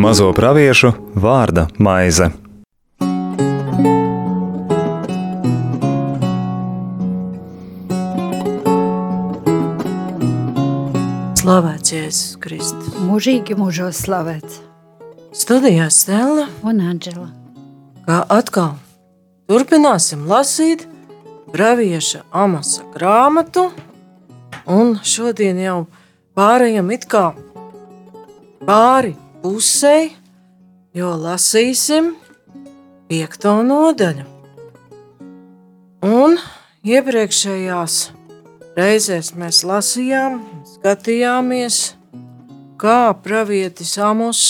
Mazo praviešu vārda maize. Slavēts Jēzus Kristus. Mūžīgi mūžos slavēts. Studijā Stela, Un Anģela. kā atkal turpināsim lasīt pravieša amasa grāmatu, un šodien jau pārējām it kā pāri pusei, jo lasīsim piekto nodaļu. Un iepriekšējās reizēs mēs lasījām, skatījāmies, kā pravietis Amos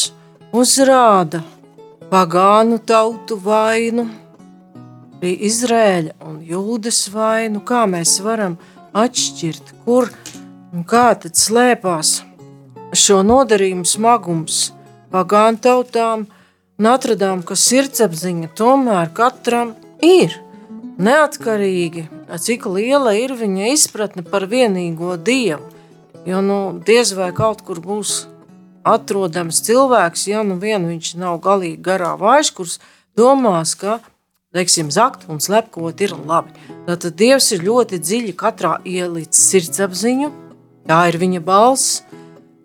uzrāda pagānu tautu vainu, arī Izrēļa un Jūdas vainu, kā mēs varam atšķirt, kur un kā tad slēpās šo nodarījumu smagums pagānu tautām, un atradām, ka sirdsapziņa tomēr katram ir neatkarīgi, cik liela ir viņa izpratne par vienīgo dievu. Jo nu, diez vai kaut kur būs atrodams cilvēks, ja nu vien viņš nav galīgi garā vājš, kurš domās, ka teiksim, zakt un slepkot ir labi. Tātad Dievs ir ļoti dziļi katrā ielicis sirdsapziņu, tā ir viņa balss,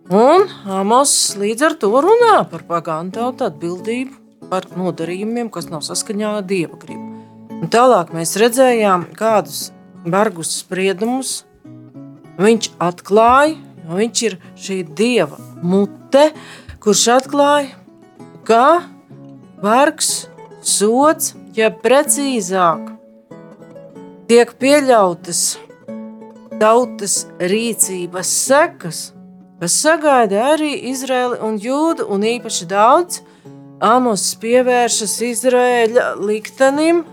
un Amos līdz ar to runā par pagānu tautu atbildību par nodarījumiem, kas nav saskaņā ar Dieva gribu. Un tālāk mēs redzējām, kādus bargus spriedumus viņš atklāja, jo viņš ir šī Dieva mute, kurš atklāja, ka vargs, sots, ja precīzāk tiek pieļautas tautas rīcības sekas, kas sagaida arī Izraēlu un Jūdu, un īpaši daudz Amos pievēršas Izraēļa liktenim,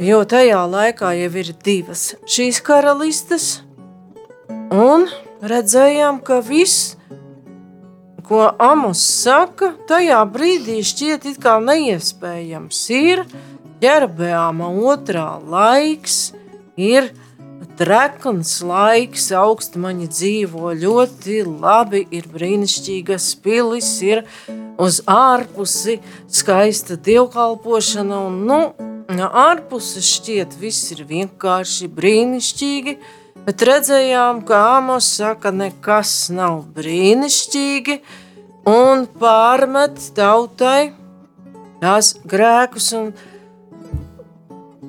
jo tajā laikā jau ir divas šīs karalistes, un redzējām, ka viss, ko Amos saka, tajā brīdī šķiet it kā neiespējams. Ir, ģerbeāma otrā laiks ir trekns laiks, augstmaņi dzīvo ļoti labi, ir brīnišķīgas pilis, ir uz ārpusi skaista dievkalpošana, un nu, no ārpuses šķiet viss ir vienkārši brīnišķīgi, bet redzējām, ka Amos saka, nekas nav brīnišķīgi, un pārmet tautai tās grēkus, un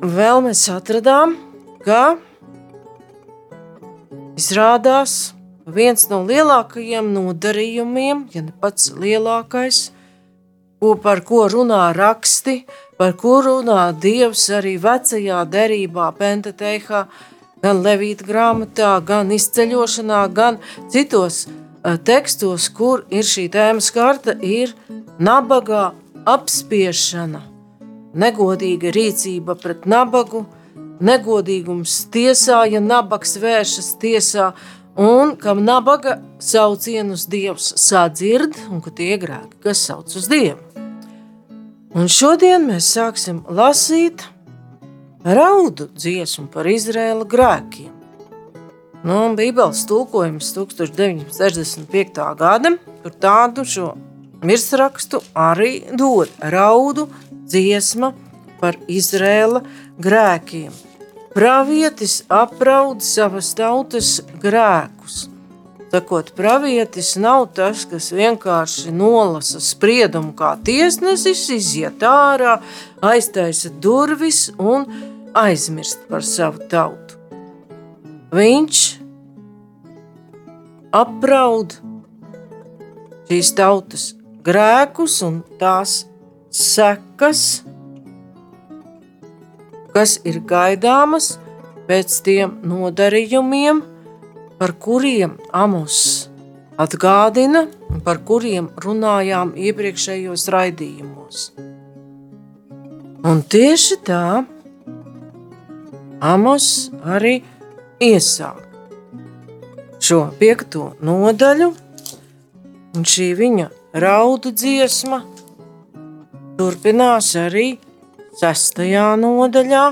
vēl mēs atradām, ka izrādās viens no lielākajiem nodarījumiem, ja ne pats lielākais, ko, par ko runā raksti, par ko runā Dievs arī vecajā derībā, Pentateichā, gan Levīta grāmatā, gan izceļošanā, gan citos uh, tekstos, kur ir šī tēma skarta, ir nabagā apspiešana, negodīga rīcība pret nabagu, negodīgums tiesā, ja nabaks vēršas tiesā, un kam nabaga saucienus Dievs sadzird, un ka tie grēki, kas sauc uz Dievu. Un šodien mēs sāksim lasīt raudu dziesmu par Izrēla grēkiem. Nu, Bībeles tulkojums 1965. gada, tur tādu šo virsrakstu arī dod raudu dziesma par Izrēla grēkiem. Pravietis apraud savas tautas grēkus. Sakot, pravietis nav tas, kas vienkārši nolasa spriedumu kā tiesnesis, iziet ārā, aiztaisa durvis un aizmirst par savu tautu. Viņš apraud šīs tautas grēkus un tās sekas, kas ir gaidāmas pēc tiem nodarījumiem, par kuriem Amos atgādina un par kuriem runājām iepriekšējos raidījumos. Un tieši tā Amos arī iesāk šo piekto nodaļu, un šī viņa raudu dziesma turpinās arī sestajā nodaļā,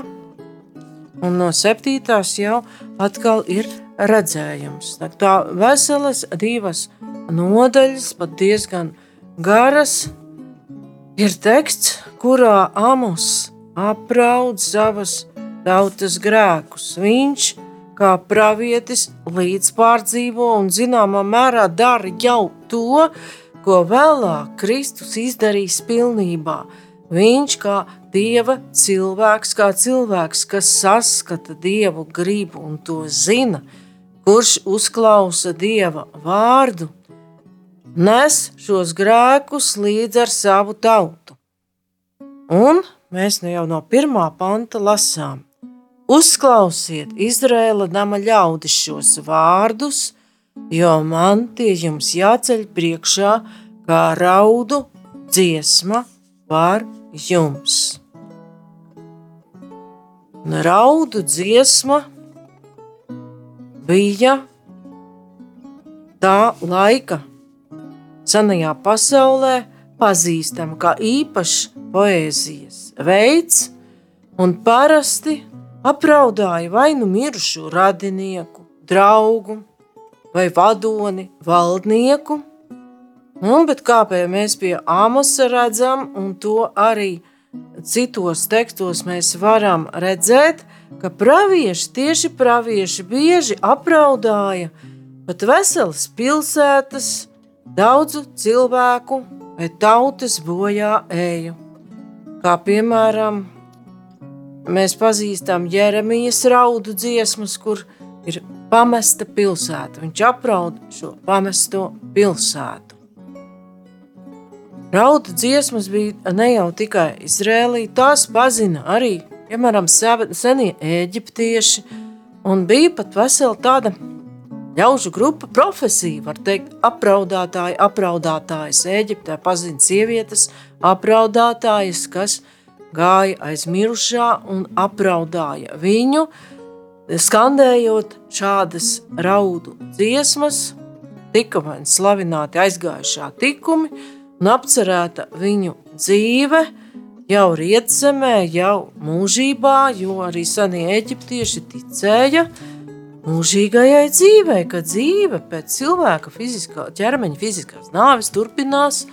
un no septītās jau atkal ir redzējums. Tā veselas divas nodaļas, pat diezgan garas, ir teksts, kurā Amos apraud savas tautas grēkus. Viņš, kā pravietis, līdzpārdzīvo un zināmā mērā dara jau to, ko vēlāk Kristus izdarīs pilnībā. Viņš kā Dieva cilvēks, kā cilvēks, kas saskata Dievu gribu un to zina, kurš uzklausa Dieva vārdu, nes šos grēkus līdz ar savu tautu. Un mēs nu jau no pirmā panta lasām. Uzklausiet, Izraēla nama ļaudis šos vārdus, jo man tie jums jāceļ priekšā kā raudu dziesma par jums. Raudu dziesma bija tā laika senajā pasaulē pazīstama kā īpašs poēzijas veids, un parasti apraudāja vai nu mirušo radinieku, draugu vai vadoni, valdnieku. Nu, bet kāpēc mēs pie Āmosa redzam, un to arī citos tekstos mēs varam redzēt, ka pravieši, tieši pravieši bieži apraudāja pat veselas pilsētas, daudzu cilvēku vai tautas bojā eju. Kā piemēram, mēs pazīstam Jeremijas raudu dziesmas, kur ir pamesta pilsēta. Viņš apraud šo pamesto pilsētu. Raudu dziesmas bija ne jau tikai Izrēlī, tās pazina arī, piemēram, senie eģiptieši, un bija pat vesela tāda ļaužu grupa profesija, var teikt, apraudātāji, apraudātājas Eģiptē. Pazina sievietes, apraudātājas, kas gāja aiz mirušā un apraudāja viņu, skandējot šādas raudu dziesmas, tika vai slavināti aizgājušā tikumi un apcerēta viņu dzīve jau rietzemē, jau mūžībā, jo arī senie eģiptieši ticēja mūžīgajai dzīvei, ka dzīve pēc cilvēka fiziskā, ķermeņa fiziskās nāves turpinās,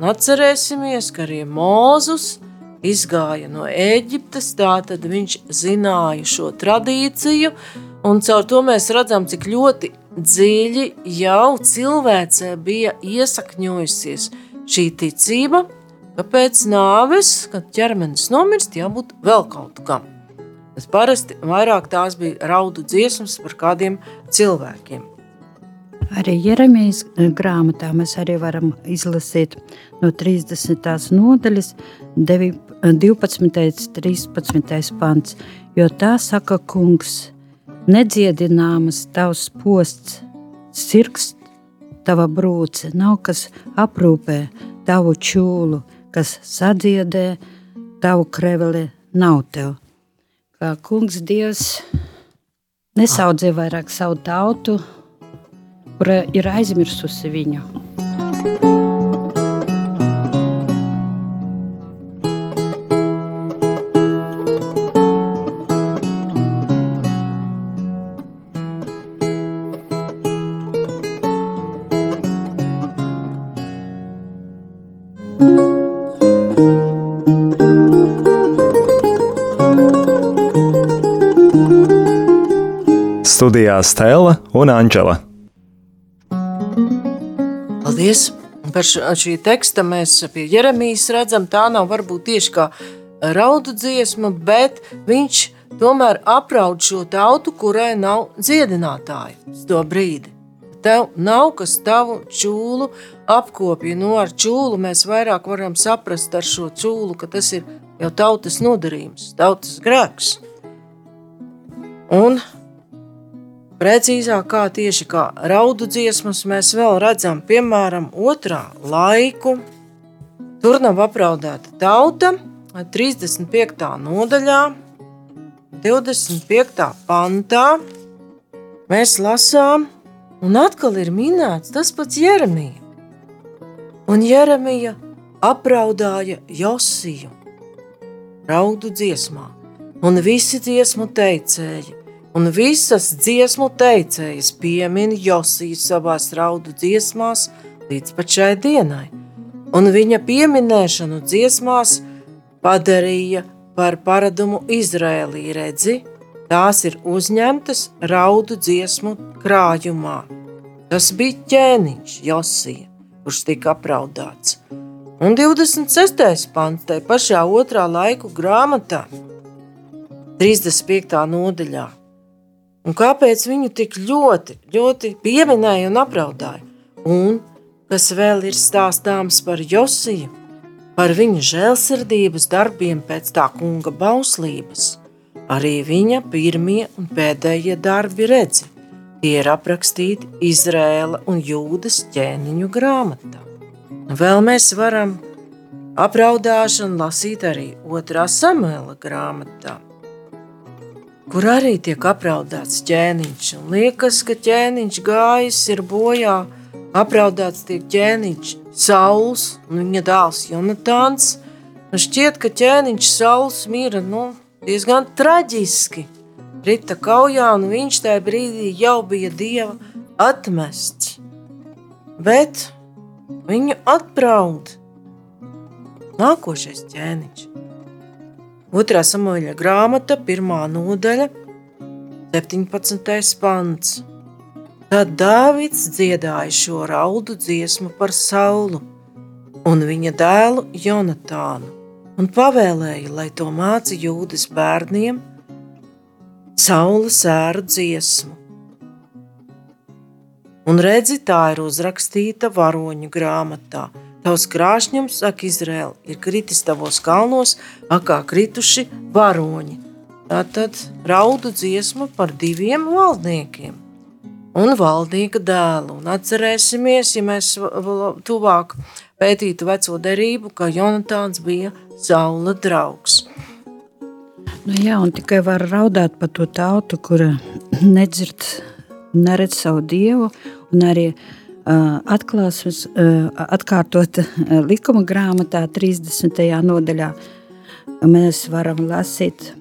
atcerēsimies, ka arī Mūzus izgāja no Eģiptes, tātad viņš zināja šo tradīciju, un caur to mēs redzam, cik ļoti dziļi jau cilvēcē bija iesakņojusies šī ticība, ka pēc nāves, kad ķermenis nomirst, jābūt vēl kaut kam. Bet parasti vairāk tās bija raudu dziesmas par kādiem cilvēkiem. Arī Jeremijas grāmatā mēs arī varam izlasīt no 30. nodaļas 12. 13. pants, jo tā saka kungs, nedziedināmas tavs posts, sirgs tava brūce, nav kas aprūpē tavu čūlu, kas sadziedē tavu kreveli, nav tev. Kā kungs Dievs nesaudzē vairāk savu tautu, kura ir aizmirsusi viņu. Studijā Stela un Anģela. Paldies! Par šī teksta mēs pie Jeremijas redzam, tā nav varbūt tieši kā raudu dziesma, bet viņš tomēr apraud šo tautu, kurai nav dziedinātāja uz to brīdi. Tev nav kas tavu čūlu apkopja. Nu, ar čūlu mēs vairāk varam saprast ar šo čūlu, ka tas ir jau tautas nodarījums, tautas grēks. Un Precīzāk, kā tieši kā raudu dziesmas, mēs vēl redzam, piemēram, otrā laiku. Tur nav apraudēta tauta, 35. nodaļā, 25. pantā. Mēs lasām, un atkal ir minēts tas pats Jeremija. Un Jeremija apraudāja Josiju raudu dziesmā. un visi dziesmu teicēji, un visas dziesmu teicējas piemin Josiju savās raudu dziesmās līdz pat šai dienai, un viņa pieminēšanu dziesmās padarīja par paradumu Izrēlī redzi, tās ir uzņemtas raudu dziesmu krājumā. Tas bija ķēniņš Josija, kurš tika apraudāts. Un 26. pants tai pašā otrā laiku grāmatā, 35. nodaļā. Un kāpēc viņu tik ļoti, ļoti pieminēja un apraudāja? Un kas vēl ir stāstāms par Josiju, par viņa žēlsirdības darbiem pēc tā kunga bauslības. Arī viņa pirmie un pēdējie darbi redzi. Tie ir aprakstīti Izrēla un Jūdas ķēniņu grāmatā. Vēl mēs varam apraudāšanu lasīt arī otrā samuēla grāmatā, kur arī tiek apraudāts ķēniņš. Un liekas, ka ķēniņš gājis ir bojā, apraudāts tiek ķēniņš Sauls un viņa dēls Jonatāns. Man šķiet, ka ķēniņš Sauls mira nu, diezgan traģiski. Rita kaujā, un viņš tajā brīdī jau bija dieva atmests. Bet Viņu atbraud nākošais ķēniņš. Otrā samuēļa grāmata, pirmā nodaļa, 17. pants. Tad Dāvids dziedāja šo raudu dziesmu par Saulu un viņa dēlu Jonatānu un pavēlēja, lai to māca jūdas bērniem Saula sēru dziesmu. Un redzi, tā ir uzrakstīta varoņu grāmatā. Tavs krāšņums, saka Izraēla, ir kritis tavos kalnos, akā krituši varoņi. Tā tad raudu dziesma par diviem valdniekiem un valdnieka dēlu. Un atcerēsimies, ja mēs tuvāk pētītu veco derību, ka Jonatāns bija Saula draugs. Nu jā, un tikai var raudāt par to tautu, kura nedzird neredz savu dievu, un arī uh, atklāsmes, atkārtot likuma grāmatā, 30. nodaļā, mēs varam lasīt,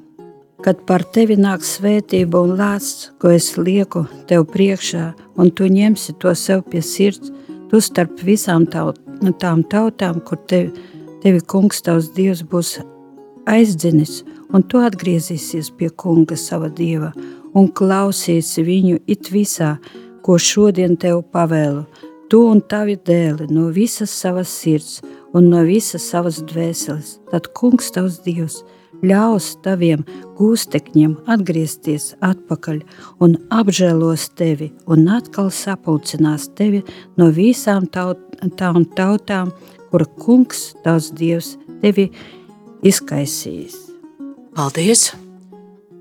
kad par tevi nāk svētība un lāsts, ko es lieku tev priekšā, un tu ņemsi to sev pie sirds, tu starp visām taut, tām tautām, kur tevi, tevi kungs tavs dievs būs aizdzinis, un tu atgriezīsies pie kunga sava dieva, un klausies viņu it visā, ko šodien tev pavēlu. Tu un tavi dēli no visas savas sirds un no visas savas dvēseles. Tad kungs tavs Dievs ļaus taviem gūstekņiem atgriezties atpakaļ un apžēlos tevi un atkal sapulcinās tevi no visām taut, tām tautām, kura kungs tavs Dievs tevi izkaisīs. Paldies!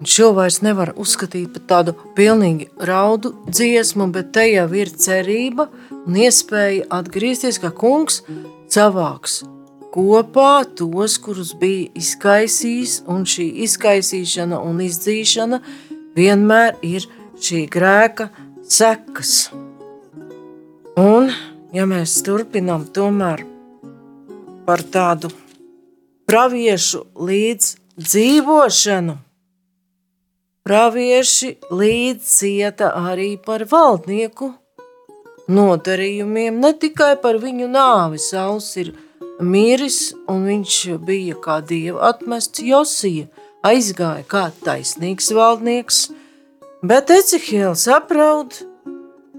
Šo vairs nevar uzskatīt par tādu pilnīgi raudu dziesmu, bet te jau ir cerība un iespēja atgriezties, ka kungs savāks kopā tos, kurus bija izkaisījis, un šī izkaisīšana un izdzīšana vienmēr ir šī grēka sekas. Un, ja mēs turpinām tomēr par tādu praviešu līdz dzīvošanu, Pravieši līdz cieta arī par valdnieku nodarījumiem, ne tikai par viņu nāvi. Sauls ir miris, un viņš bija kā dieva atmests Josija, aizgāja kā taisnīgs valdnieks, bet Ecihēls apraud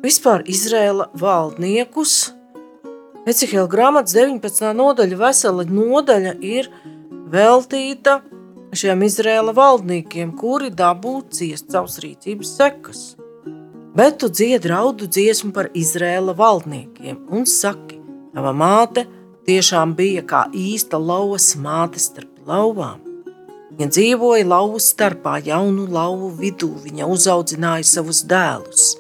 vispār Izrēla valdniekus. Ecihēla grāmatas 19. nodaļa, vesela nodaļa ir veltīta šiem Izrēla valdniekiem, kuri dabū ciest savas rīcības sekas. Bet tu dzied raudu dziesmu par Izrēla valdniekiem un saki, tava māte tiešām bija kā īsta lauvas māte starp lauvām. Viņa dzīvoja lauvu starpā, jaunu lauvu vidū, viņa uzaudzināja savus dēlus.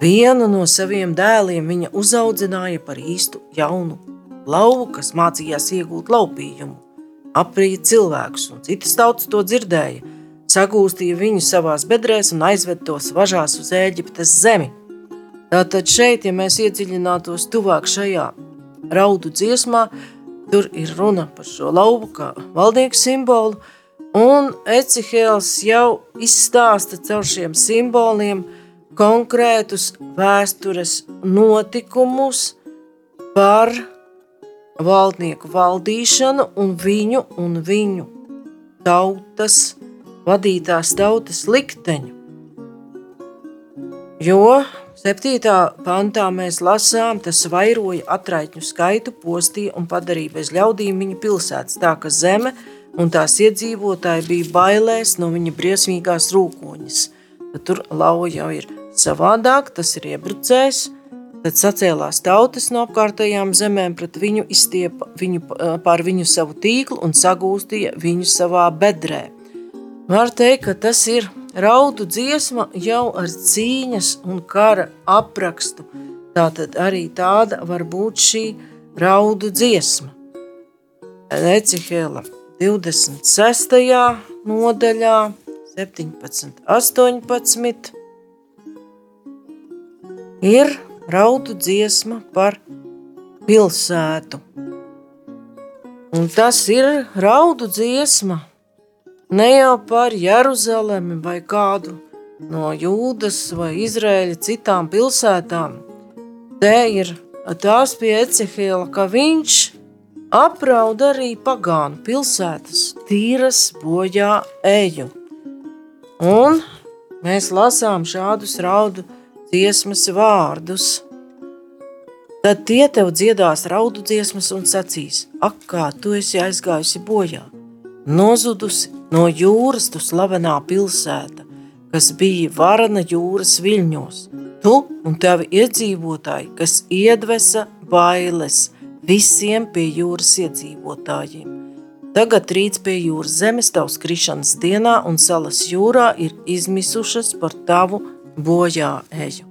Vienu no saviem dēliem viņa uzaudzināja par īstu jaunu lauvu, kas mācījās iegūt laupījumu aprīja cilvēkus, un citas tautas to dzirdēja, sagūstīja viņu savās bedrēs un aizved tos važās uz Ēģiptes zemi. Tātad šeit, ja mēs iedziļinātos tuvāk šajā raudu dziesmā, tur ir runa par šo lauvu kā valdnieku simbolu, Un Ecihēls jau izstāsta caur šiem simboliem konkrētus vēstures notikumus par valdnieku valdīšanu un viņu un viņu tautas, vadītās tautas likteņu. Jo 7. pantā mēs lasām, tas vairoja atraitņu skaitu, postīja un padarīja bez ļaudīm viņa pilsētas, tā ka zeme un tās iedzīvotāji bija bailēs no viņa briesmīgās rūkoņas. Tad tur lauja jau ir savādāk, tas ir iebrucējs, tad sacēlās tautas no apkārtējām zemēm pret viņu, izstiepa viņu pār viņu savu tīklu un sagūstīja viņu savā bedrē. Var teikt, ka tas ir Raudu dziesma jau ar cīņas un kara aprakstu. Tātad arī tāda var būt šī raudu dziesma. Ecihēla 26. nodaļā 17, 18 ir raudu dziesma par pilsētu. Un tas ir raudu dziesma Ne jau par Jeruzalemi vai kādu no Jūdas vai Izraēļa citām pilsētām. Te ir tās pie Ecehēla, ka viņš apraud arī pagānu pilsētas, tīras bojā eju. Un mēs lasām šādus raudu dziesmas vārdus. Tad tie tev dziedās raudu dziesmas un sacīs, ak, kā tu esi aizgājusi bojā, nozudusi no jūras tu slavenā pilsēta, kas bija varana jūras viļņos, tu un tavi iedzīvotāji, kas iedvesa bailes visiem pie jūras iedzīvotājiem. Tagad rīts pie jūras zemes tavs krišanas dienā un salas jūrā ir izmisušas par tavu bojā eju.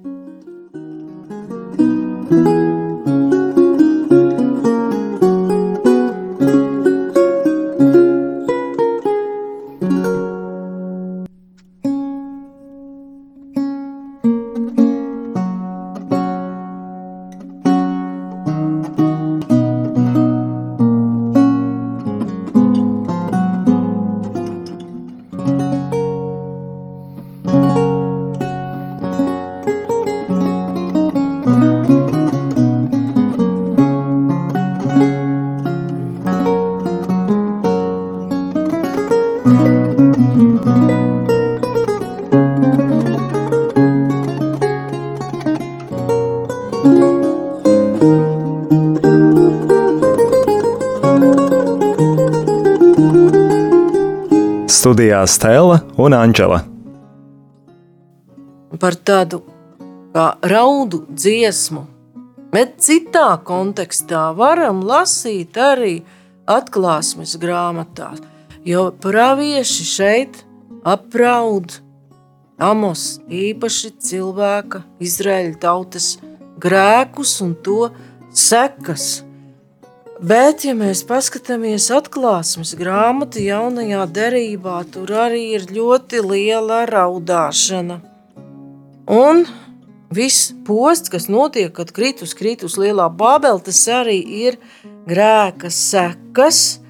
Studijā Stela un Anģela. Par tādu kā raudu dziesmu, bet citā kontekstā varam lasīt arī atklāsmes grāmatā, jo pravieši šeit apraud Amos īpaši cilvēka, Izraēļa tautas grēkus un to sekas – Bet, ja mēs paskatāmies atklāsmes grāmatu jaunajā derībā, tur arī ir ļoti liela raudāšana. Un viss posts, kas notiek, kad kritus, kritus lielā bābele, tas arī ir grēka sekas.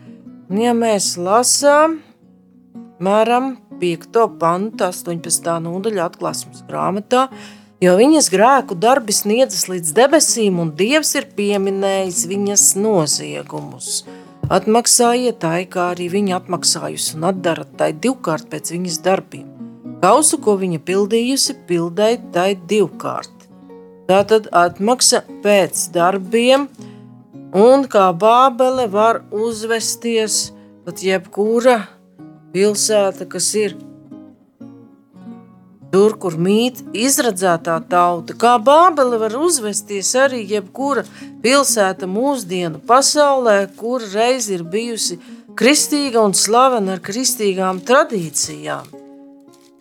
Ja mēs lasām, mēram 5. pantu, 18. nodaļa atklāsmes grāmatā, jo viņas grēku darbi sniedzas līdz debesīm, un Dievs ir pieminējis viņas noziegumus. Atmaksājiet tai, kā arī viņa atmaksājusi, un atdarat tai divkārt pēc viņas darbiem. Kausu, ko viņa pildījusi, pildēja tai divkārt. Tā tad atmaksa pēc darbiem, un kā bābele var uzvesties pat jebkura pilsēta, kas ir Tur, kur mīt izradzētā tauta, kā Bābele var uzvesties arī jebkura pilsēta mūsdienu pasaulē, kur reiz ir bijusi kristīga un slavena ar kristīgām tradīcijām.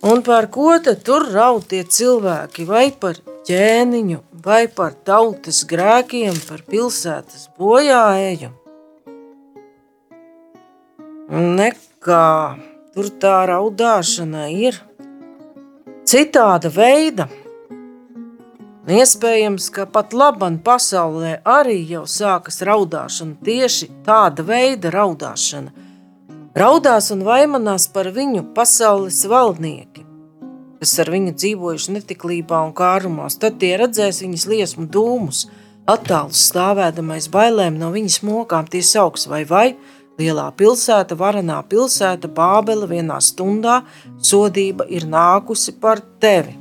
Un par ko tad tur raud tie cilvēki? Vai par ķēniņu, vai par tautas grēkiem, par pilsētas bojāēju? Nekā, tur tā raudāšana ir citāda veida. Iespējams, ka pat labam pasaulē arī jau sākas raudāšana, tieši tāda veida raudāšana. Raudās un vaimanās par viņu pasaules valdnieki, kas ar viņu dzīvojuši netiklībā un kārumās. Tad tie redzēs viņas liesmu dūmus, attālus stāvēdamais bailēm no viņas mokām tie sauks vai vai, lielā pilsēta, varanā pilsēta, bābele vienā stundā, sodība ir nākusi par tevi.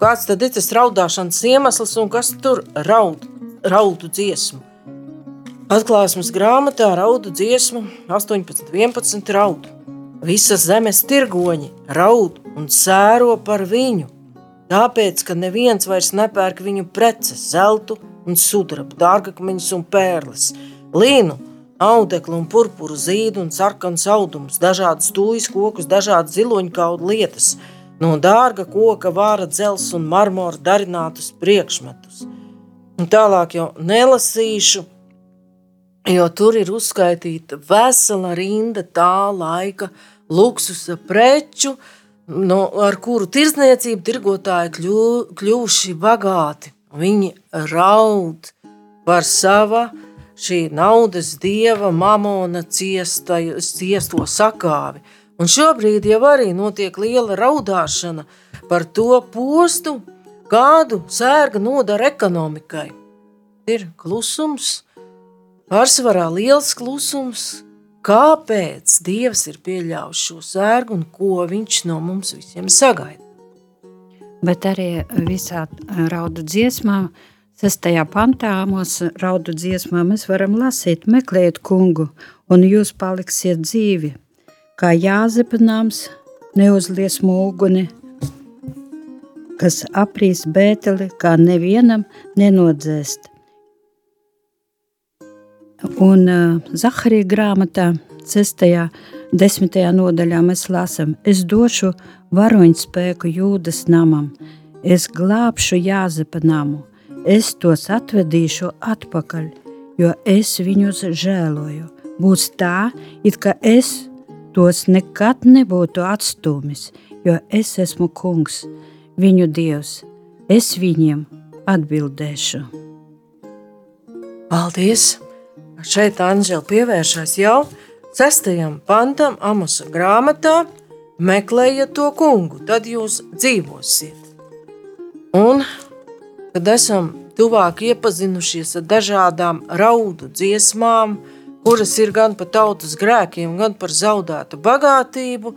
Kāds tad ir tas raudāšanas iemesls un kas tur raud, raudu dziesmu? Atklāsmes grāmatā raudu dziesmu 18, 11 raudu. Visas zemes tirgoņi raud un sēro par viņu, tāpēc, ka neviens vairs nepērk viņu preces, zeltu un sudrabu, dārgakmeņus un pērles, līnu, audeklu un purpuru zīdu un sarkanu audumus, dažādas tūjas kokus, dažādas ziloņkaudu lietas, no dārga koka vāra dzels un marmora darinātus priekšmetus. Un tālāk jau nelasīšu, jo tur ir uzskaitīta vesela rinda tā laika luksusa preču, no, ar kuru tirdzniecību tirgotāji kļu, kļuvuši bagāti. Viņi raud par sava šī naudas dieva mamona ciesta, ciesto sakāvi. Un šobrīd jau arī notiek liela raudāšana par to postu, kādu sērga nodara ekonomikai. Ir klusums, Pārsvarā liels klusums, kāpēc Dievs ir pieļāvis šo sērgu un ko viņš no mums visiem sagaida. Bet arī visā raudu dziesmā, sestajā pantā mūsu raudu dziesmā mēs varam lasīt, meklējiet kungu, un jūs paliksiet dzīvi, kā Jāzepa nams neuzlies mūguni, kas aprīs bēteli, kā nevienam nenodzēst. Un uh, Zaharija grāmatā, 6. un 10. nodaļā mēs lasām, es došu varoņu spēku jūdas namam, es glābšu Jāzepa namu, es tos atvedīšu atpakaļ, jo es viņus žēloju. Būs tā, it kā es tos nekad nebūtu atstūmis, jo es esmu kungs, viņu dievs, es viņiem atbildēšu. Paldies! Šeit Anģela pievēršas jau sestajam pantam Amosa grāmatā. Meklējiet to kungu, tad jūs dzīvosiet. Un, kad esam tuvāk iepazinušies ar dažādām raudu dziesmām, kuras ir gan par tautas grēkiem, gan par zaudētu bagātību,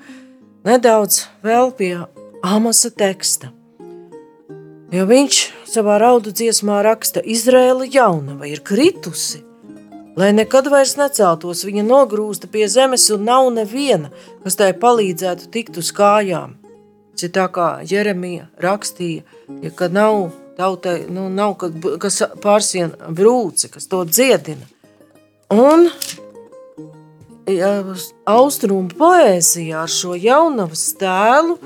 nedaudz vēl pie Amosa teksta. Jo viņš savā raudu dziesmā raksta, Izraēla jaunava ir kritusi, lai nekad vairs neceltos, viņa nogrūsta pie zemes un nav neviena, kas tai palīdzētu tikt uz kājām. Tas ir tā kā Jeremija rakstīja, ja kad nav tautai, nu, nav kas pārsien brūce, kas to dziedina. Un ja, austrumu poēzijā ar šo jaunavas tēlu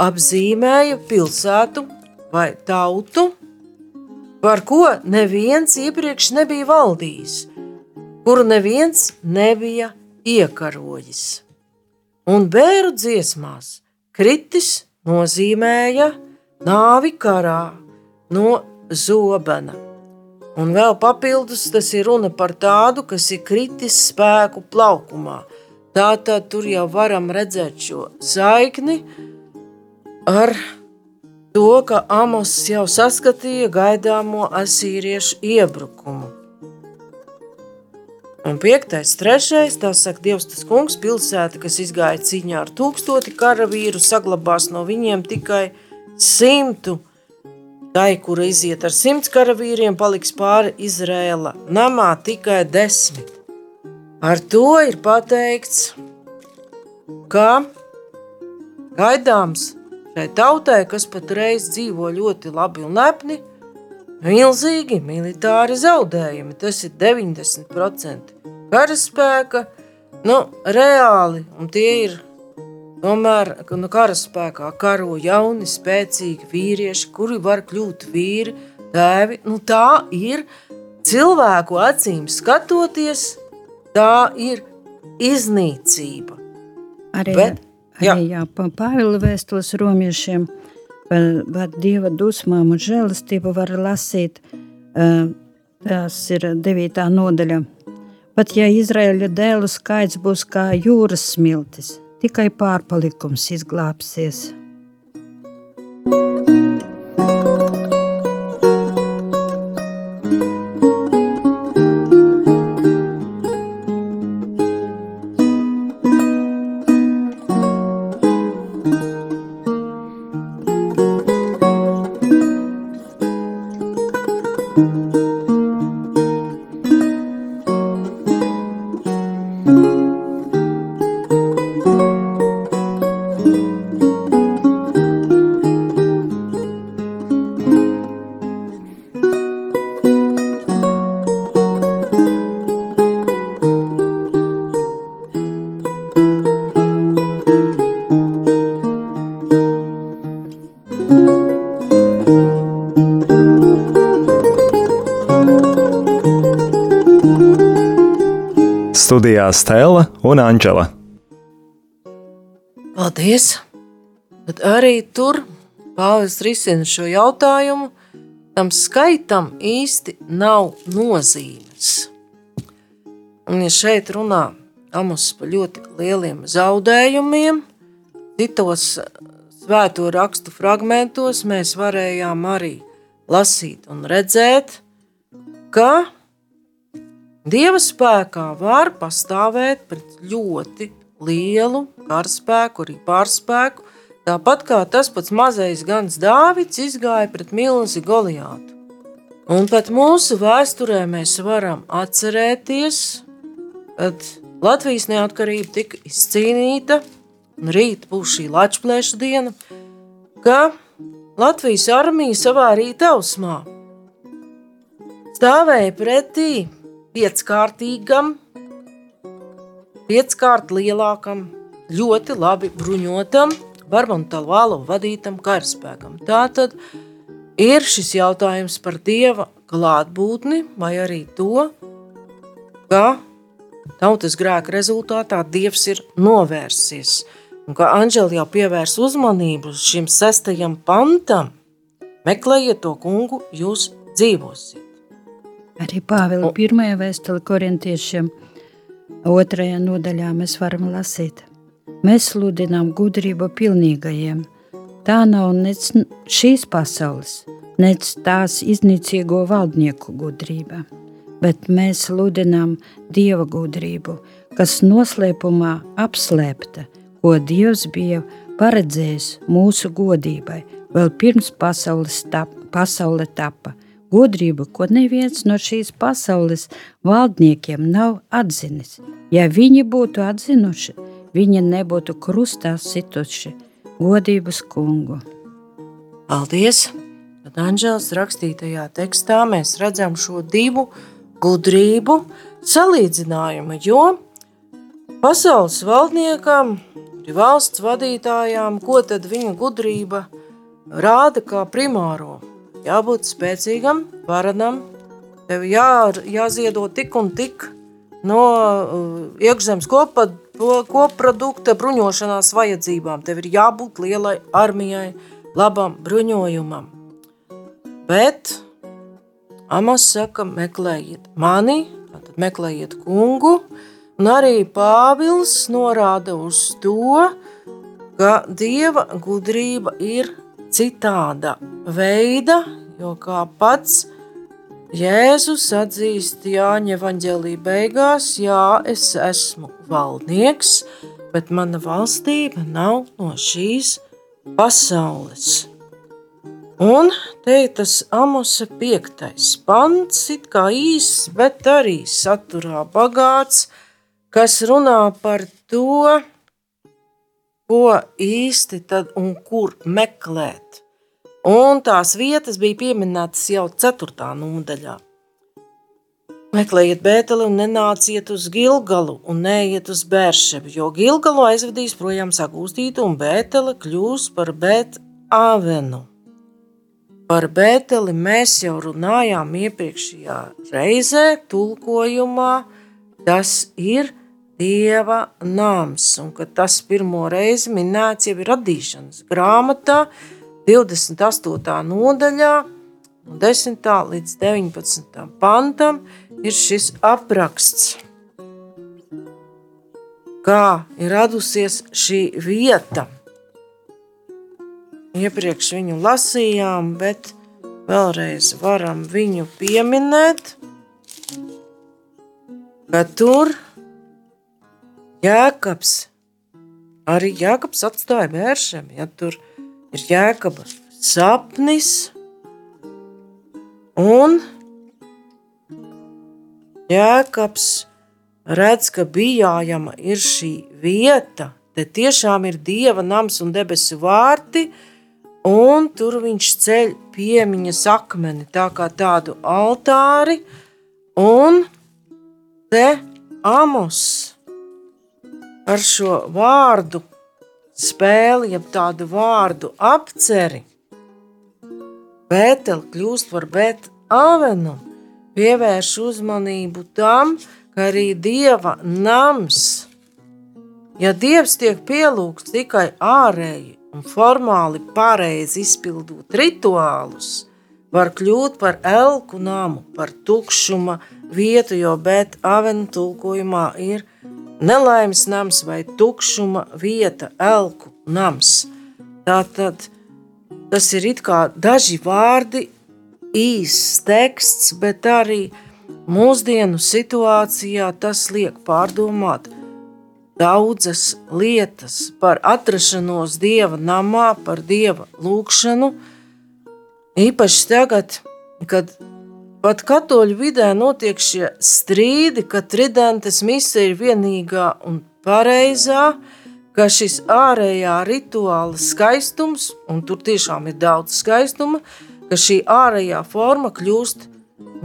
apzīmēja pilsētu vai tautu, par ko neviens iepriekš nebija valdījis kuru neviens nebija iekarojis. Un bērnu dziesmās kritis nozīmēja nāvi karā no zobena. Un vēl papildus tas ir runa par tādu, kas ir kritis spēku plaukumā. Tātad tur jau varam redzēt šo saikni ar to, ka Amos jau saskatīja gaidāmo asīriešu iebrukumu. Un piektais, trešais, tā saka, Dievs tas kungs, pilsēta, kas izgāja cīņā ar tūkstoti karavīru, saglabās no viņiem tikai simtu. Tai, kura iziet ar simts karavīriem, paliks pāri Izrēla namā tikai desmit. Ar to ir pateikts, ka gaidāms šai tautai, kas patreiz dzīvo ļoti labi un lepni, milzīgi militāri zaudējumi. Tas ir 90% karaspēka, nu, reāli, un tie ir tomēr nu, karaspēkā karo jauni, spēcīgi vīrieši, kuri var kļūt vīri, tēvi. Nu, tā ir cilvēku acīm skatoties, tā ir iznīcība. Arī, Bet, jā. arī jā, Pāvila vēstos romiešiem – par, par dieva dusmām un žēlastību var lasīt. Tās ir 9. nodaļa. Pat ja Izraēļa dēlu skaits būs kā jūras smiltis, tikai pārpalikums izglābsies. Studijā Stela un Anģela. Paldies! Bet arī tur Pāvils risina šo jautājumu. Tam skaitam īsti nav nozīmes. Un, ja šeit runā Amos par ļoti lieliem zaudējumiem, citos svēto rakstu fragmentos mēs varējām arī lasīt un redzēt, ka Dieva spēkā var pastāvēt pret ļoti lielu karaspēku, arī pārspēku, tāpat kā tas pats mazais gans Dāvids izgāja pret milzi Goliātu. Un pat mūsu vēsturē mēs varam atcerēties, kad Latvijas neatkarība tika izcīnīta, un rīt būs šī Latvijas diena, ka Latvijas armija savā rīta ausmā stāvēja pretī pieckārtīgam, pieckārt lielākam, ļoti labi bruņotam, Barbantālu vadītam karaspēkam. Tā tad ir šis jautājums par dieva klātbūtni, vai arī to, ka tautas grēka rezultātā dievs ir novērsies. Un kā Anģela jau pievērs uzmanību šim sestajam pantam, meklējiet to kungu, jūs dzīvosiet. Arī Pāvila pirmajā vēstulē korintiešiem otrajā nodaļā mēs varam lasīt. Mēs sludinām gudrību pilnīgajiem. Tā nav nec šīs pasaules, nec tās iznīcīgo valdnieku gudrība, bet mēs sludinām Dieva gudrību, kas noslēpumā apslēpta, ko Dievs bija paredzējis mūsu godībai, vēl pirms pasaules tap, pasaule tapa – gudrību, ko neviens no šīs pasaules valdniekiem nav atzinis. Ja viņi būtu atzinuši, viņi nebūtu krustā situši godības kungu. Paldies! Tad Anģels rakstītajā tekstā mēs redzam šo divu gudrību salīdzinājumu, jo pasaules valdniekam, valsts vadītājām, ko tad viņa gudrība rāda kā primāro jābūt spēcīgam, varenam. Tev jā, jāziedo tik un tik no uh, iekšzemes kopad, kopprodukta bruņošanās vajadzībām. Tev ir jābūt lielai armijai, labam bruņojumam. Bet Amos saka, meklējiet mani, tad meklējiet kungu, un arī Pāvils norāda uz to, ka Dieva gudrība ir citāda veida, jo kā pats Jēzus atzīst Jāņa evanģēlī beigās, jā, es esmu valdnieks, bet mana valstība nav no šīs pasaules. Un te ir tas amusa piektais pants, it kā īss, bet arī saturā bagāts, kas runā par to, ko īsti tad un kur meklēt. Un tās vietas bija pieminētas jau 4. nodaļā. Meklējiet Bēteli un nenāciet uz Gilgalu un neiet uz Bēršebu, jo Gilgalu aizvedīs projām sagūstītu un Bētele kļūs par Bētavenu. Par Bēteli mēs jau runājām iepriekšējā reizē, tulkojumā. Tas ir Dieva nams, un ka tas pirmo reizi minēts jau ir radīšanas grāmatā, 28. nodaļā, no 10. līdz 19. pantam ir šis apraksts. kā ir radusies šī vieta. Iepriekš viņu lasījām, bet vēlreiz varam viņu pieminēt, ka tur Jēkabs, arī Jēkabs atstāja vēršiem, ja tur ir Jēkaba sapnis. Un Jēkabs redz, ka bijājama ir šī vieta, te tiešām ir Dieva nams un debesu vārti, un tur viņš ceļ piemiņas akmeni, tā kā tādu altāri, un te Amos ar šo vārdu spēli, jeb tādu vārdu apceri, Bēteli kļūst par Bētavenu, pievērš uzmanību tam, ka arī Dieva nams, ja Dievs tiek pielūgts tikai ārēji un formāli pareizi izpildot rituālus, var kļūt par elku namu, par tukšuma vietu, jo bet avenu tulkojumā ir nelaimes nams vai tukšuma vieta, elku nams. Tātad tas ir kā daži vārdi, īsts teksts, bet arī mūsdienu situācijā tas liek pārdomāt daudzas lietas par atrašanos dieva namā, par dieva lūgšanu. Īpaši tagad, kad pat katoļu vidē notiek šie strīdi, ka tridentes mise ir vienīgā un pareizā, ka šis ārējā rituāla skaistums, un tur tiešām ir daudz skaistuma, ka šī ārējā forma kļūst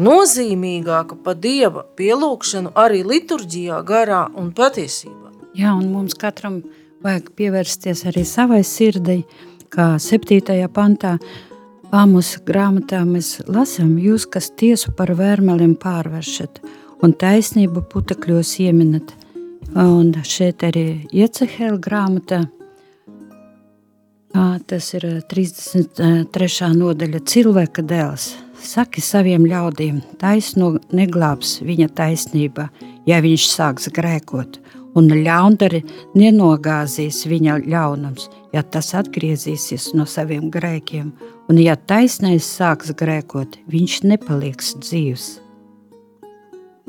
nozīmīgāka par dieva pielūgšanu arī liturģijā, garā un patiesībā. Jā, un mums katram vajag pievērsties arī savai sirdei, kā 7. pantā. Āmusa grāmatā mēs lasām, jūs, kas tiesu par vērmeliem pārvēršat un taisnību putekļos ieminat. Un šeit arī Iecehēla grāmatā, tas ir 33. nodaļa cilvēka dēls – Saki saviem ļaudīm, taisno neglābs viņa taisnība, ja viņš sāks grēkot, un ļaundari nenogāzīs viņa ļaunums, ja tas atgriezīsies no saviem grēkiem, un ja taisnais sāks grēkot, viņš nepaliks dzīvs.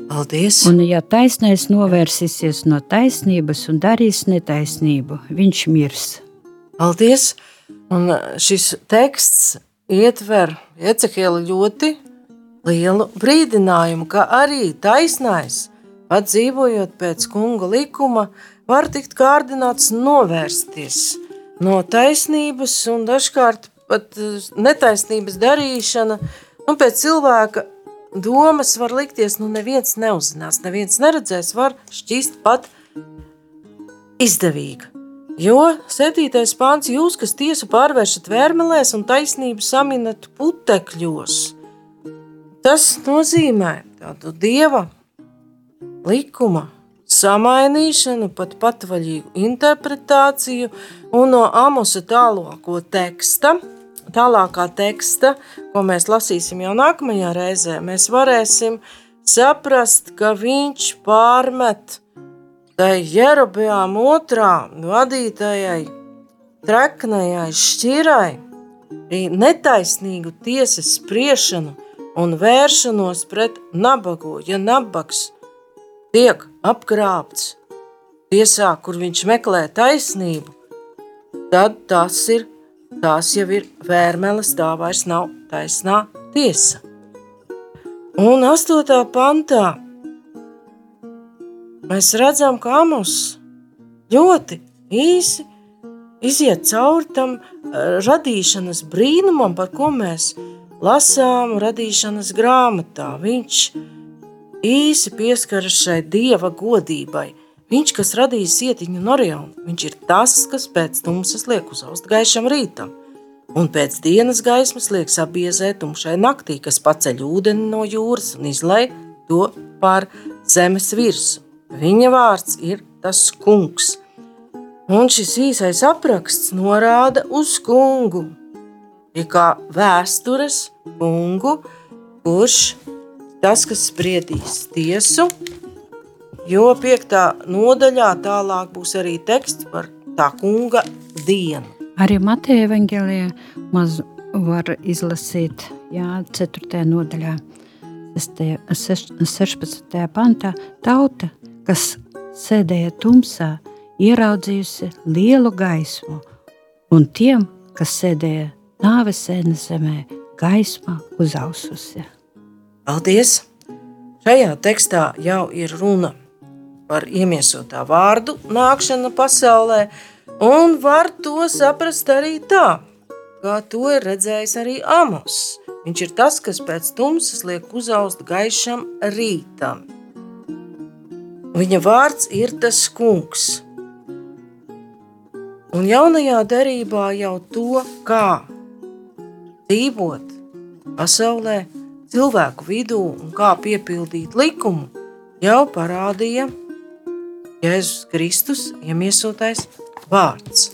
Paldies! Un ja taisnais novērsīsies no taisnības un darīs netaisnību, viņš mirs. Paldies! Un šis teksts ietver Ecehiela ļoti lielu brīdinājumu, ka arī taisnais, pat dzīvojot pēc kunga likuma, var tikt kārdināts novērsties no taisnības un dažkārt pat eh, netaisnības darīšana. Nu, pēc cilvēka domas var likties, nu neviens neuzzinās, neviens neredzēs, var šķist pat izdevīga. Jo 7. pāns jūs, kas tiesu pārvēršat vērmelēs un taisnību saminat putekļos, tas nozīmē tādu dieva likuma samainīšanu, pat patvaļīgu interpretāciju un no Amosa tālāko teksta, tālākā teksta, ko mēs lasīsim jau nākamajā reizē, mēs varēsim saprast, ka viņš pārmet tai Jerobeām otrā vadītājai, treknējai šķirai, netaisnīgu tiesas spriešanu un vēršanos pret nabago, ja nabaks tiek apkrāpts tiesā, kur viņš meklē taisnību, tad tas ir, tās jau ir vērmeles, tā vairs nav taisnā tiesa. Un 8. pantā mēs redzam, ka Amos ļoti īsi iziet cauri tam eh, radīšanas brīnumam, par ko mēs lasām radīšanas grāmatā. Viņš īsi pieskaras šai dieva godībai. Viņš, kas radīja sietiņu un orionu, viņš ir tas, kas pēc tumsas liek uzaust gaišam rītam, un pēc dienas gaismas liek sabiezēt tumšai naktī, kas paceļ ūdeni no jūras un izlai to pār zemes virsmu. Viņa vārds ir tas kungs. Un šis īsais apraksts norāda uz kungu, ir kā vēstures kungu, kurš tas, kas spriedīs tiesu, jo piektā nodaļā tālāk būs arī teksts par tā kunga dienu. Arī Mateja evanģēlijā maz var izlasīt jā, 4. nodaļā, 16. pantā. Tauta, kas sēdēja tumsā, ieraudzījusi lielu gaismu, un tiem, kas sēdēja nāves sēnes zemē, gaisma uzaususi. Paldies! Šajā tekstā jau ir runa par iemiesotā vārdu nākšanu pasaulē, un var to saprast arī tā, kā to ir redzējis arī Amos. Viņš ir tas, kas pēc tumsas liek uzaust gaišam rītam. Viņa vārds ir tas kungs. Un jaunajā derībā jau to, kā dzīvot pasaulē, cilvēku vidū un kā piepildīt likumu, jau parādīja Jēzus Kristus iemiesotais vārds.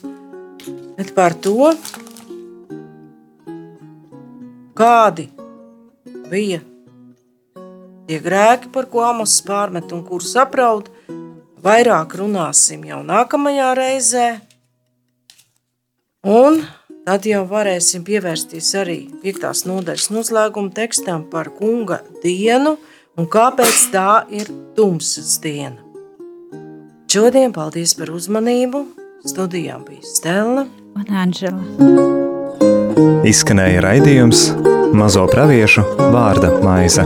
Bet par to, kādi bija tie grēki, par ko Amos pārmet un kurus apraud, vairāk runāsim jau nākamajā reizē. Un Tad jau varēsim pievērsties arī piektās nodaļas noslēguma tekstam par kunga dienu un kāpēc tā ir tumsas diena. Šodien paldies par uzmanību. Studijā bija Stela un Anžela. Izskanēja raidījums Mazo praviešu vārda maize.